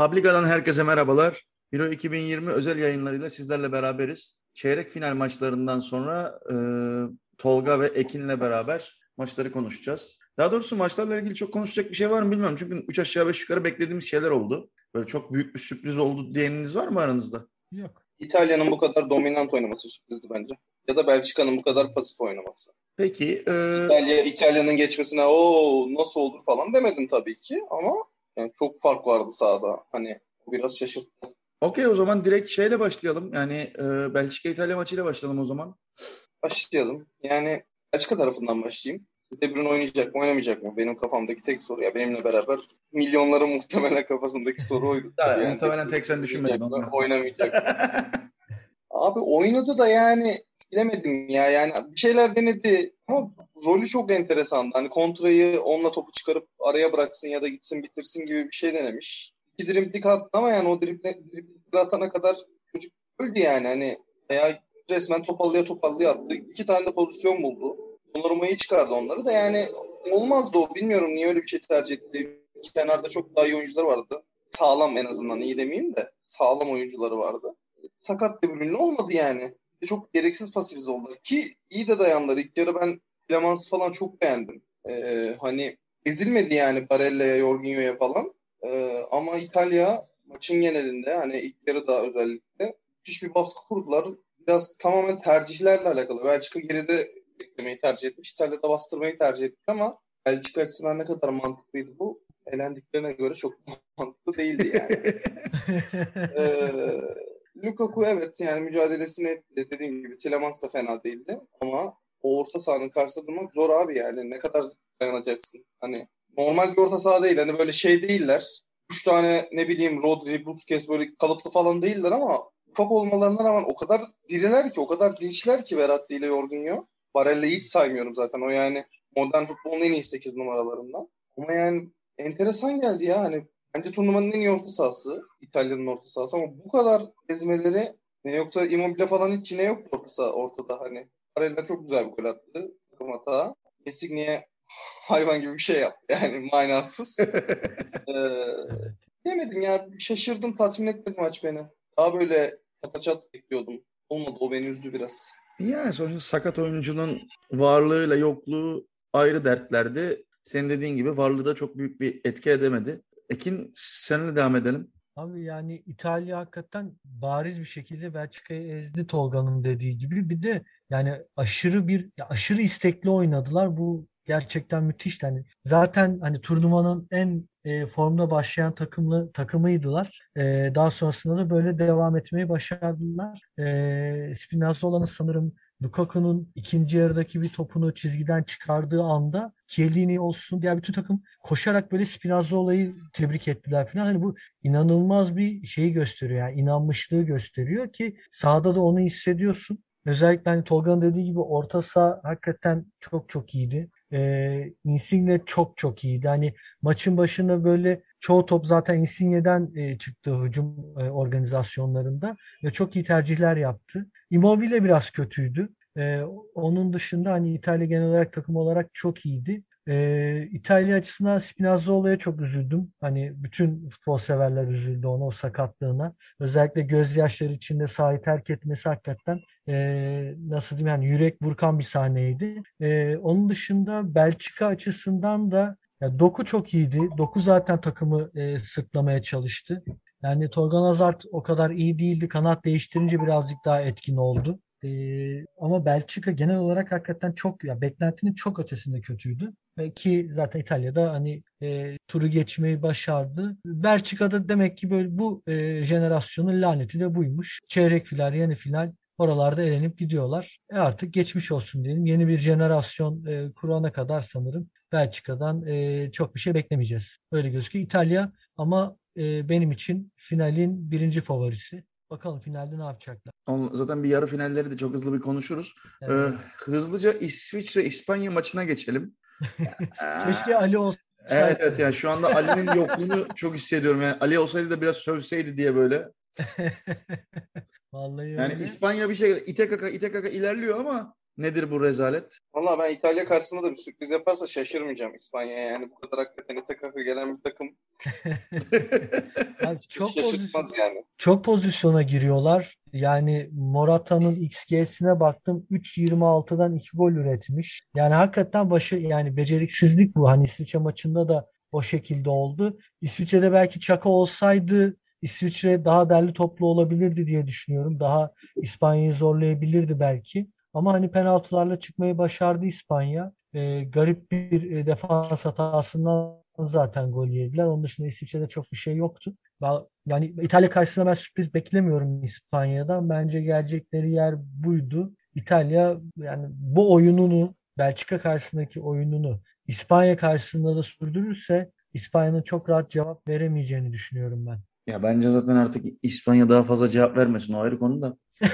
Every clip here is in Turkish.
Publica'dan herkese merhabalar. Euro 2020 özel yayınlarıyla sizlerle beraberiz. Çeyrek final maçlarından sonra e, Tolga ve Ekin'le beraber maçları konuşacağız. Daha doğrusu maçlarla ilgili çok konuşacak bir şey var mı bilmiyorum. Çünkü 3 aşağı 5 yukarı beklediğimiz şeyler oldu. Böyle çok büyük bir sürpriz oldu diyeniniz var mı aranızda? Yok. İtalya'nın bu kadar dominant oynaması sürprizdi bence. Ya da Belçika'nın bu kadar pasif oynaması. Peki. E... İtalya, İtalya'nın geçmesine o nasıl olur falan demedim tabii ki ama yani çok fark vardı sahada. Hani biraz şaşırttı. Okey o zaman direkt şeyle başlayalım. Yani e, Belçika-İtalya maçıyla başlayalım o zaman. Başlayalım. Yani Belçika tarafından başlayayım. De Bruyne oynayacak mı oynamayacak mı? Benim kafamdaki tek soru ya. Benimle beraber milyonların muhtemelen kafasındaki soru oydu. yani, muhtemelen tek sen düşünmedin. Oynamayacak. Abi oynadı da yani bilemedim ya. Yani bir şeyler denedi ama rolü çok enteresandı. Hani kontrayı onunla topu çıkarıp araya bıraksın ya da gitsin bitirsin gibi bir şey denemiş. İki driplik attı ama yani o driplik atana kadar çocuk öldü yani. Hani veya resmen topallıya topallıya attı. İki tane de pozisyon buldu. Donnaruma'yı çıkardı onları da yani olmazdı o. Bilmiyorum niye öyle bir şey tercih etti. Kenarda çok daha iyi oyuncular vardı. Sağlam en azından iyi demeyeyim de sağlam oyuncuları vardı. Sakat bir ürünlü olmadı yani. Çok gereksiz pasifize oldu. Ki iyi de dayandılar. İlk yarı ben Flamans falan çok beğendim. Ee, hani ezilmedi yani Barella'ya, Jorginho'ya falan. Ee, ama İtalya maçın genelinde hani ilk yarıda özellikle müthiş bir baskı kurdular. Biraz tamamen tercihlerle alakalı. Belçika geride beklemeyi tercih etmiş. İtalya'da bastırmayı tercih etti ama Belçika açısından ne kadar mantıklıydı bu? Elendiklerine göre çok mantıklı değildi yani. ee, Lukaku evet yani mücadelesini etti. Dediğim gibi Tilemans da fena değildi ama o orta sahanın karşısında durmak zor abi yani. Ne kadar dayanacaksın? Hani normal bir orta saha değil. Hani böyle şey değiller. Üç tane ne bileyim Rodri, Busquets böyle kalıplı falan değiller ama çok olmalarına rağmen o kadar diriler ki, o kadar dinçler ki Verratti ile Jorginho. Barella'yı hiç saymıyorum zaten. O yani modern futbolun en iyi 8 numaralarından. Ama yani enteresan geldi ya. Hani bence turnuvanın en iyi orta sahası. İtalya'nın orta sahası ama bu kadar ezmeleri ne yoksa Immobile falan hiç yine yoktu orta ortada hani. Barella çok güzel bir gol attı. Takım hata. Insigne hayvan gibi bir şey yaptı. Yani manasız. ee, demedim ya. Şaşırdım. Tatmin etmedi maç beni. Daha böyle çat bekliyordum. Olmadı. O beni üzdü biraz. Yani sonuçta sakat oyuncunun varlığıyla yokluğu ayrı dertlerdi. Senin dediğin gibi varlığı da çok büyük bir etki edemedi. Ekin seninle devam edelim. Abi yani İtalya hakikaten bariz bir şekilde Belçika'yı ezdi Tolga'nın dediği gibi. Bir de yani aşırı bir aşırı istekli oynadılar. Bu gerçekten müthiş. Yani zaten hani turnuvanın en e, formda başlayan takımlı takımıydılar. E, daha sonrasında da böyle devam etmeyi başardılar. E, Spinazzola'nın sanırım Lukaku'nun ikinci yarıdaki bir topunu çizgiden çıkardığı anda Chiellini olsun diğer bütün takım koşarak böyle Spinazzola'yı tebrik ettiler falan. Hani bu inanılmaz bir şeyi gösteriyor. Yani inanmışlığı gösteriyor ki sahada da onu hissediyorsun. Özellikle hani Tolga'nın dediği gibi orta saha hakikaten çok çok iyiydi. Ee, Insigne çok çok iyiydi. Hani maçın başında böyle çoğu top zaten Insigne'den e, çıktı hücum e, organizasyonlarında ve çok iyi tercihler yaptı. Immobile biraz kötüydü. Ee, onun dışında hani İtalya genel olarak takım olarak çok iyiydi. Ee, İtalya açısından Spinazzola'ya çok üzüldüm. Hani bütün futbol severler üzüldü ona o sakatlığına. Özellikle gözyaşları içinde sahayı terk etmesi hakikaten e, nasıl diyeyim yani yürek burkan bir sahneydi. E, onun dışında Belçika açısından da ya Doku çok iyiydi. Doku zaten takımı e, sırtlamaya çalıştı. Yani Torgan Hazard o kadar iyi değildi. Kanat değiştirince birazcık daha etkin oldu. Ee, ama Belçika genel olarak hakikaten çok ya beklentinin çok ötesinde kötüydü. Ki zaten İtalya'da hani e, turu geçmeyi başardı. Belçika'da demek ki böyle bu e, jenerasyonun laneti de buymuş. Çeyrek final, yeni final oralarda elenip gidiyorlar. E artık geçmiş olsun diyelim. Yeni bir jenerasyon e, kurana kadar sanırım Belçika'dan e, çok bir şey beklemeyeceğiz. Öyle gözüküyor. İtalya ama e, benim için finalin birinci favorisi. Bakalım finalde ne yapacaklar. Zaten bir yarı finalleri de çok hızlı bir konuşuruz. Evet. Ee, hızlıca İsviçre-İspanya maçına geçelim. Keşke Ali olsaydı. Evet evet yani şu anda Ali'nin yokluğunu çok hissediyorum. Yani Ali olsaydı da biraz sövseydi diye böyle. Vallahi yani öyle. İspanya bir şekilde ite kaka ite kaka ilerliyor ama Nedir bu rezalet? Valla ben İtalya karşısında da bir sürpriz yaparsa şaşırmayacağım İspanya. Yani bu kadar hakikaten ite kaka gelen bir takım Yani çok pozisyon, yani. çok pozisyona giriyorlar. Yani Morata'nın XG'sine baktım 3.26'dan 2 gol üretmiş. Yani hakikaten başı yani beceriksizlik bu. Hani İsviçre maçında da o şekilde oldu. İsviçre'de belki Çaka olsaydı İsviçre daha derli toplu olabilirdi diye düşünüyorum. Daha İspanya'yı zorlayabilirdi belki. Ama hani penaltılarla çıkmayı başardı İspanya. Ee, garip bir e, defans hatasından zaten gol yediler. Onun dışında İsviçre'de çok bir şey yoktu. Ben- Yani İtalya karşısında ben sürpriz beklemiyorum İspanya'dan. Bence gelecekleri yer buydu. İtalya yani bu oyununu Belçika karşısındaki oyununu İspanya karşısında da sürdürürse İspanya'nın çok rahat cevap veremeyeceğini düşünüyorum ben. Ya bence zaten artık İspanya daha fazla cevap vermesin o ayrı konu da.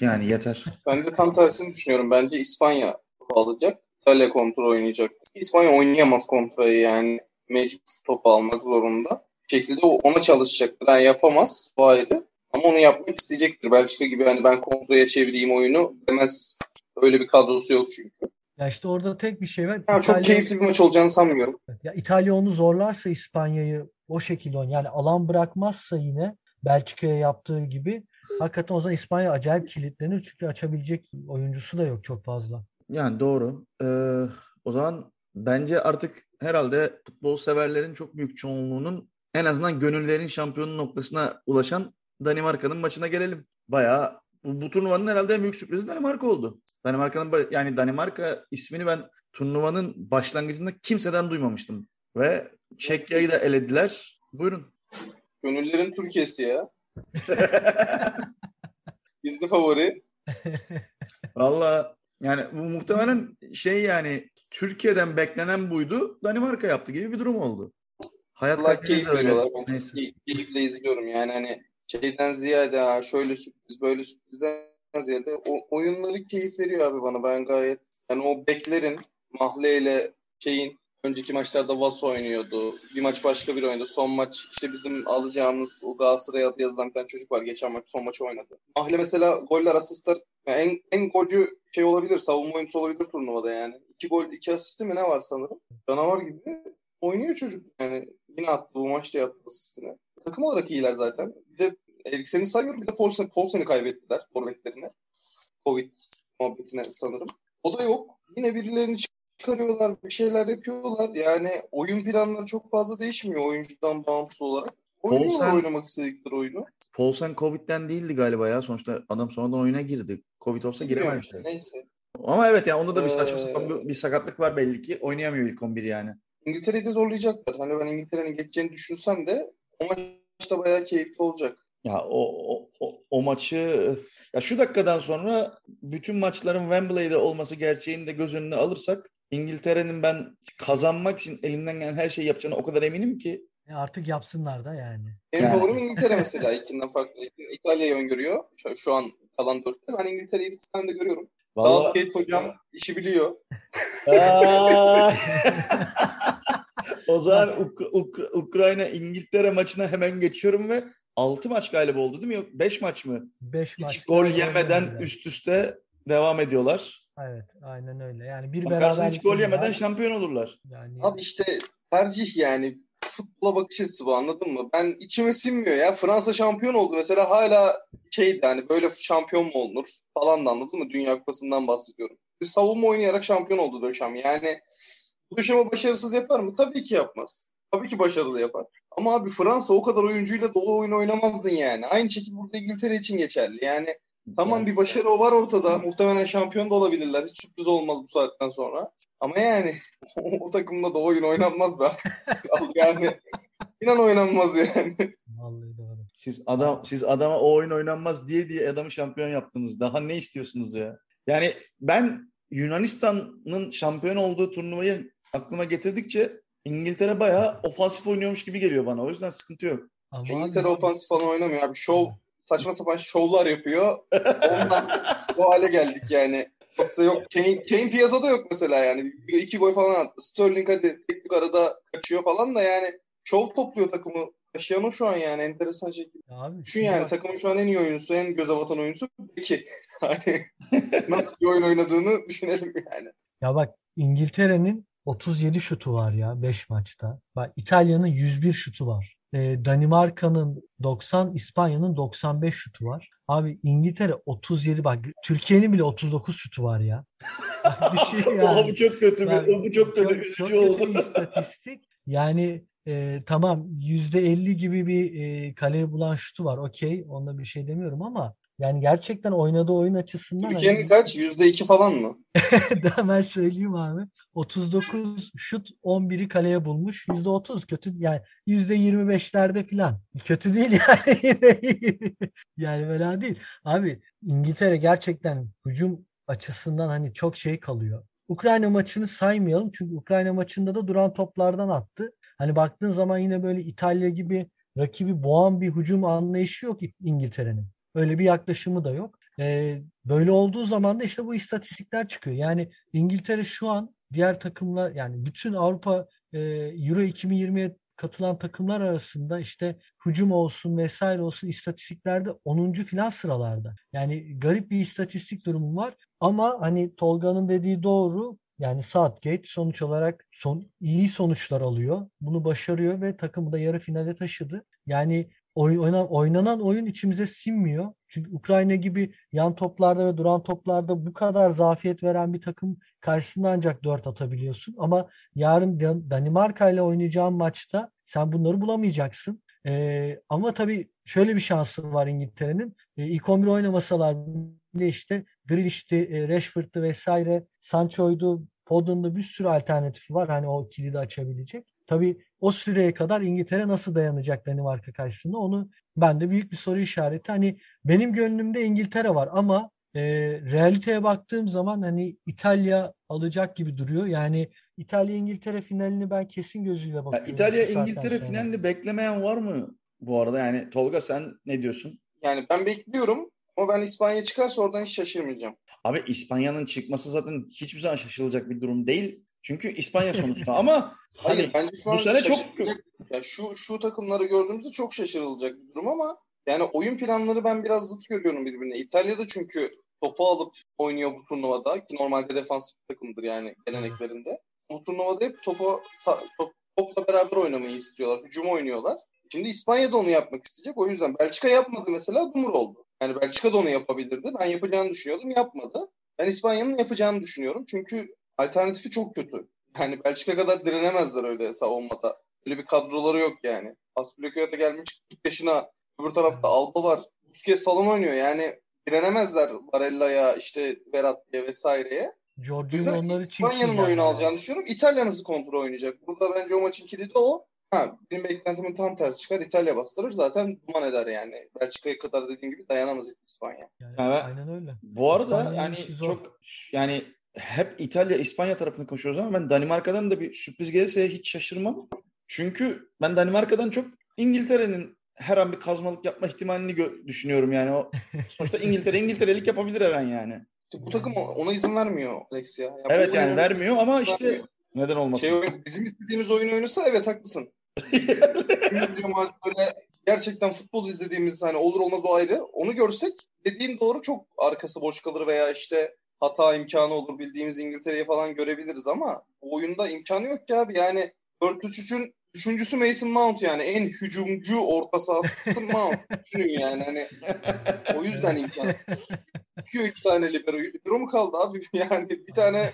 Yani yeter. Ben de tam tersini düşünüyorum. Bence İspanya topu alacak. İtalya kontrol oynayacak. İspanya oynayamaz kontrayı yani. Mecbur topu almak zorunda. Bir şekilde o- ona çalışacaktır. Yani yapamaz. Bu ayrı. Ama onu yapmak isteyecektir. Belçika gibi hani ben kontraya çevireyim oyunu demez. Öyle bir kadrosu yok çünkü. Ya işte orada tek bir şey var. Ya çok İtalya- keyifli bir maç olacağını sanmıyorum. Ya İtalya onu zorlarsa İspanya'yı o şekilde oynar. Yani alan bırakmazsa yine Belçika'ya yaptığı gibi hakikaten o zaman İspanya acayip kilitlenir. Çünkü açabilecek oyuncusu da yok çok fazla. Yani doğru. Ee, o zaman bence artık herhalde futbol severlerin çok büyük çoğunluğunun en azından gönüllerin şampiyonu noktasına ulaşan Danimarka'nın maçına gelelim. Bayağı bu, bu turnuvanın herhalde en büyük sürprizi Danimarka oldu. Danimarka'nın yani Danimarka ismini ben turnuvanın başlangıcında kimseden duymamıştım. Ve Çekya'yı da elediler. Buyurun. Gönüllerin Türkiye'si ya. Gizli favori. Valla yani bu muhtemelen şey yani Türkiye'den beklenen buydu. Danimarka yaptı gibi bir durum oldu. Hayat Allah keyif veriyorlar. Ben Neyse. keyifle izliyorum. Yani hani şeyden ziyade şöyle sürpriz böyle sürprizden ziyade o oyunları keyif veriyor abi bana. Ben gayet yani o beklerin Mahle ile şeyin önceki maçlarda Vas oynuyordu. Bir maç başka bir oynadı. Son maç işte bizim alacağımız o Galatasaray'a adı yazılan bir tane çocuk var. Geçen maç son maçı oynadı. Mahle mesela goller asistler yani en, en golcü şey olabilir. Savunma oyuncusu olabilir turnuvada yani. İki gol iki asisti mi ne var sanırım. Canavar gibi oynuyor çocuk yani. Yine attı bu maçta yaptı asistini. Takım olarak iyiler zaten. Bir de Eriksen'i saymıyorum. Bir de Paulsen, Paulsen'i kaybettiler forvetlerine. Covid muhabbetine sanırım. O da yok. Yine birilerini çıkarıyorlar. Bir şeyler yapıyorlar. Yani oyun planları çok fazla değişmiyor oyuncudan bağımsız olarak. Oynuyorlar oynamak istedikleri oyunu. Paulsen Covid'den değildi galiba ya. Sonuçta adam sonradan oyuna girdi. Covid olsa işte, Neyse. Ama evet yani onda da bir saçma Ee, sapan bir, bir sakatlık var belli ki. Oynayamıyor ilk 11 yani. İngiltere'yi de zorlayacaklar. Hani ben İngiltere'nin geçeceğini düşünsem de o maçta bayağı keyifli olacak. Ya o, o, o, o maçı ya şu dakikadan sonra bütün maçların Wembley'de olması gerçeğini de göz önüne alırsak İngiltere'nin ben kazanmak için elinden gelen her şeyi yapacağına o kadar eminim ki. E artık yapsınlar da yani. Benim Yani. favorim İngiltere mesela. İkinden farklı. İtalya'yı öngörüyor. Şu, şu an kalan dörtte. Ben İngiltere'yi bir tane de görüyorum. Vallahi... Southgate hocam işi biliyor. O zaman Uk- Uk- Ukrayna İngiltere maçına hemen geçiyorum ve 6 maç galiba oldu değil mi? Yok 5 maç mı? 5 Hiç maçta gol yemeden üst üste devam ediyorlar. Evet, aynen öyle. Yani bir Bakarsın hiç gol yemeden var. şampiyon olurlar. Yani Abi işte tercih yani. Futbola bakış açısı bu anladın mı? Ben içime sinmiyor ya. Fransa şampiyon oldu mesela hala şeydi hani böyle şampiyon mu olunur falan da anladın mı? Dünya Kupası'ndan bahsediyorum. Bir savunma oynayarak şampiyon oldu Döşem. Yani bu Döşem'i başarısız yapar mı? Tabii ki yapmaz. Tabii ki başarılı yapar. Ama abi Fransa o kadar oyuncuyla dolu oyun oynamazdın yani. Aynı şekilde burada İngiltere için geçerli. Yani tamam bir başarı o var ortada. Muhtemelen şampiyon da olabilirler. Hiç sürpriz olmaz bu saatten sonra. Ama yani o takımda da oyun oynanmaz be. yani inan oynanmaz yani. vallahi doğru. Siz adam siz adama o oyun oynanmaz diye diye adamı şampiyon yaptınız. Daha ne istiyorsunuz ya? Yani ben Yunanistan'ın şampiyon olduğu turnuvayı aklıma getirdikçe İngiltere bayağı ofansif oynuyormuş gibi geliyor bana. O yüzden sıkıntı yok. Ama İngiltere abi- ofansif falan oynamıyor abi. Şov, saçma sapan şovlar yapıyor. Ondan bu hale geldik yani. Yoksa yok Kane, Kane piyasada yok mesela yani. İki gol falan attı. Sterling hadi teknik arada kaçıyor falan da yani şov topluyor takımı taşıyan o şu an yani enteresan şekilde. Abi, Düşün yani bak, takımın şu an en iyi oyuncusu, en göze batan oyuncusu Peki hani nasıl bir oyun oynadığını düşünelim yani. ya bak İngiltere'nin 37 şutu var ya 5 maçta. Bak İtalya'nın 101 şutu var. Ee, Danimarka'nın 90, İspanya'nın 95 şutu var. Abi İngiltere 37 bak Türkiye'nin bile 39 şutu var ya. Düşün yani. bu çok kötü. Yani bir, bu çok kötü. çok, üzücü çok kötü oldu. bir istatistik. Yani e, tamam %50 gibi bir e, kaleye bulan şutu var. Okey. Onda bir şey demiyorum ama yani gerçekten oynadığı oyun açısından Türkiye'nin hani- kaç? Yüzde iki falan mı? Daha ben söyleyeyim abi. 39 şut 11'i kaleye bulmuş. %30 kötü yani %25'lerde falan. Kötü değil yani. yani fena değil. Abi İngiltere gerçekten hücum açısından hani çok şey kalıyor. Ukrayna maçını saymayalım çünkü Ukrayna maçında da duran toplardan attı. Hani baktığın zaman yine böyle İtalya gibi rakibi boğan bir hücum anlayışı yok İngiltere'nin. Öyle bir yaklaşımı da yok. Ee, böyle olduğu zaman da işte bu istatistikler çıkıyor. Yani İngiltere şu an diğer takımlar yani bütün Avrupa e, Euro 2020'ye katılan takımlar arasında işte hücum olsun vesaire olsun istatistiklerde 10. filan sıralarda. Yani garip bir istatistik durumu var ama hani Tolga'nın dediği doğru. Yani Southgate sonuç olarak son, iyi sonuçlar alıyor. Bunu başarıyor ve takımı da yarı finale taşıdı. Yani oy- oynan- oynanan oyun içimize sinmiyor. Çünkü Ukrayna gibi yan toplarda ve duran toplarda bu kadar zafiyet veren bir takım karşısında ancak 4 atabiliyorsun. Ama yarın Dan- Danimarka ile oynayacağın maçta sen bunları bulamayacaksın. Ee, ama tabii şöyle bir şansı var İngiltere'nin. Ee, ilk 11 oynamasalar bile işte Grealish'ti, e, Rashford'tu vesaire, Sancho'ydu, Foden'da bir sürü alternatifi var. Hani o kilidi açabilecek. Tabii o süreye kadar İngiltere nasıl dayanacak Danimarka karşısında onu ben de büyük bir soru işareti. Hani benim gönlümde İngiltere var ama e, realiteye baktığım zaman hani İtalya alacak gibi duruyor. Yani İtalya İngiltere finalini ben kesin gözüyle Ya bakıyorum. İtalya bu saatten İngiltere sonra. finalini beklemeyen var mı bu arada? Yani Tolga sen ne diyorsun? Yani ben bekliyorum ama ben İspanya çıkarsa oradan hiç şaşırmayacağım. Abi İspanya'nın çıkması zaten hiçbir zaman şaşılacak bir durum değil. Çünkü İspanya sonuçta ama Hayır hani bence şu bu sene çok şaşırılacak- ya şu şu takımları gördüğümüzde çok şaşırılacak bir durum ama yani oyun planları ben biraz zıt görüyorum birbirine. İtalya'da çünkü topu alıp oynuyor bu turnuvada ki normalde defansif takımdır yani geleneklerinde. Bu turnuvada hep topu top- topla beraber oynamayı istiyorlar. Hücum oynuyorlar. Şimdi İspanya da onu yapmak isteyecek. O yüzden Belçika yapmadı mesela dumur oldu. Yani Belçika da onu yapabilirdi. Ben yapacağını düşünüyordum. Yapmadı. Ben İspanya'nın yapacağını düşünüyorum. Çünkü alternatifi çok kötü. Yani Belçika kadar direnemezler öyle savunmada. Öyle bir kadroları yok yani. Aspilicueta gelmiş 40 yaşına. Öbür tarafta Alba var. Busquets salon oynuyor. Yani direnemezler Barella'ya işte Verratti'ye vesaireye. Jorginho onları İspanya'nın oyunu yani. alacağını düşünüyorum. İtalya nasıl kontrol oynayacak? Burada bence o maçın kilidi o. Ha, benim beklentimin tam tersi çıkar. İtalya bastırır. Zaten duman eder yani. Belçika'ya kadar dediğim gibi dayanamaz İspanya. Yani Evet. aynen öyle. bu arada yani çok yani hep İtalya İspanya tarafını konuşuyoruz ama ben Danimarka'dan da bir sürpriz gelirse hiç şaşırmam. Çünkü ben Danimarka'dan çok İngiltere'nin her an bir kazmalık yapma ihtimalini düşünüyorum yani o sonuçta İngiltere İngilterelik yapabilir her an yani. Bu takım ona izin vermiyor Alex ya. Ya bu Evet yani vermiyor ama işte neden olmasın? Şey bizim istediğimiz oyunu oynasa evet haklısın. Ama böyle gerçekten futbol izlediğimiz hani olur olmaz o ayrı. Onu görsek dediğin doğru çok arkası boş kalır veya işte hata imkanı olur bildiğimiz İngiltere'yi falan görebiliriz ama bu oyunda imkanı yok ki abi. Yani 4-3-3'ün üçüncüsü Mason Mount yani en hücumcu orta sahası Mount. Düşünün yani hani o yüzden imkansız. Çıkıyor iki tane libero. Libero mu kaldı abi? Yani bir tane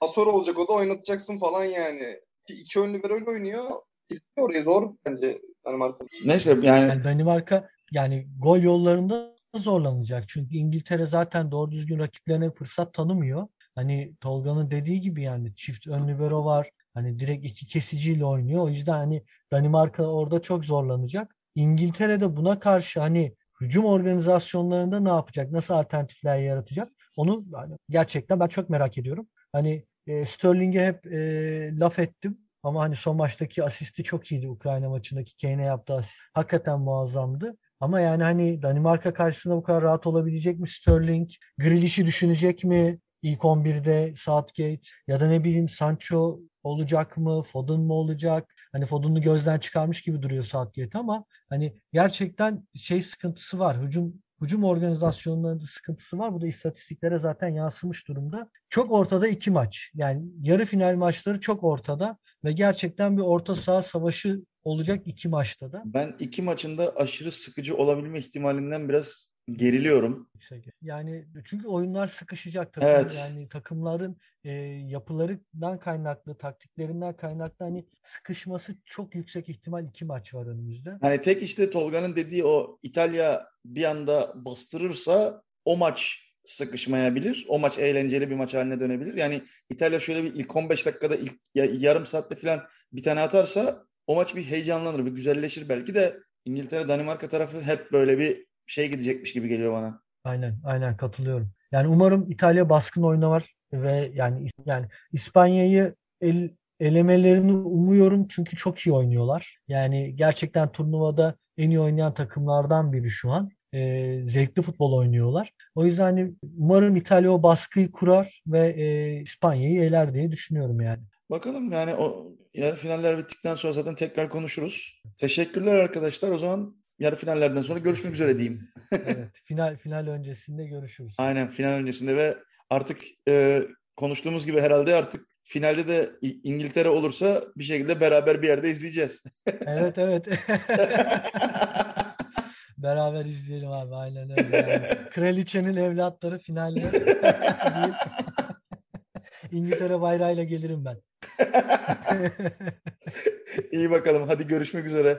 pasör olacak o da oynatacaksın falan yani. İki, iki ön libero ile oynuyor. Gitti oraya zor bence Danimarka. Neyse yani Yani Danimarka yani gol yollarında zorlanacak. Çünkü İngiltere zaten doğru düzgün rakiplerine fırsat tanımıyor. Hani Tolga'nın dediği gibi yani çift ön libero var. Hani direkt iki kesiciyle oynuyor. O yüzden hani Danimarka orada çok zorlanacak. İngiltere de buna karşı hani hücum organizasyonlarında ne yapacak? Nasıl alternatifler yaratacak? Onu yani gerçekten ben çok merak ediyorum. Hani e, Sterling'e hep e, laf ettim. Ama hani son maçtaki asisti çok iyiydi. Ukrayna maçındaki Kane'e yaptığı asist. Hakikaten muazzamdı. Ama yani hani Danimarka karşısında bu kadar rahat olabilecek mi Sterling? Grealish'i düşünecek mi? İlk 11'de Southgate ya da ne bileyim Sancho olacak mı? Foden mı olacak? Hani Foden'u gözden çıkarmış gibi duruyor Southgate ama hani gerçekten şey sıkıntısı var. Hücum hücum organizasyonlarında sıkıntısı var. Bu da istatistiklere zaten yansımış durumda. Çok ortada iki maç. Yani yarı final maçları çok ortada ve gerçekten bir orta saha savaşı olacak iki maçta da. Ben iki maçında aşırı sıkıcı olabilme ihtimalinden biraz geriliyorum. Yani çünkü oyunlar sıkışacak takım. Evet. Yani takımların e, yapılarından kaynaklı, taktiklerinden kaynaklı hani sıkışması çok yüksek ihtimal iki maç var önümüzde. Hani tek işte Tolga'nın dediği o İtalya bir anda bastırırsa o maç sıkışmayabilir. O maç eğlenceli bir maç haline dönebilir. Yani İtalya şöyle bir ilk 15 dakikada ilk yarım saatte falan bir tane atarsa o maç bir heyecanlanır, bir güzelleşir belki de İngiltere Danimarka tarafı hep böyle bir şey gidecekmiş gibi geliyor bana. Aynen, aynen katılıyorum. Yani umarım İtalya baskın oynar ve yani yani İspanya'yı el, elemelerini umuyorum çünkü çok iyi oynuyorlar. Yani gerçekten turnuvada en iyi oynayan takımlardan biri şu an. E, zevkli futbol oynuyorlar. O yüzden hani umarım İtalya o baskıyı kurar ve e, İspanya'yı eler diye düşünüyorum yani. Bakalım yani o yarı finaller bittikten sonra zaten tekrar konuşuruz. Teşekkürler arkadaşlar. O zaman yarı finallerden sonra görüşmek üzere diyeyim. evet, final final öncesinde görüşürüz. Aynen final öncesinde ve artık e, konuştuğumuz gibi herhalde artık finalde de İngiltere olursa bir şekilde beraber bir yerde izleyeceğiz. evet evet. Beraber izleyelim abi aynen öyle. Yani. Kraliçenin evlatları finalde İngiltere bayrağıyla gelirim ben. İyi bakalım. Hadi görüşmek üzere.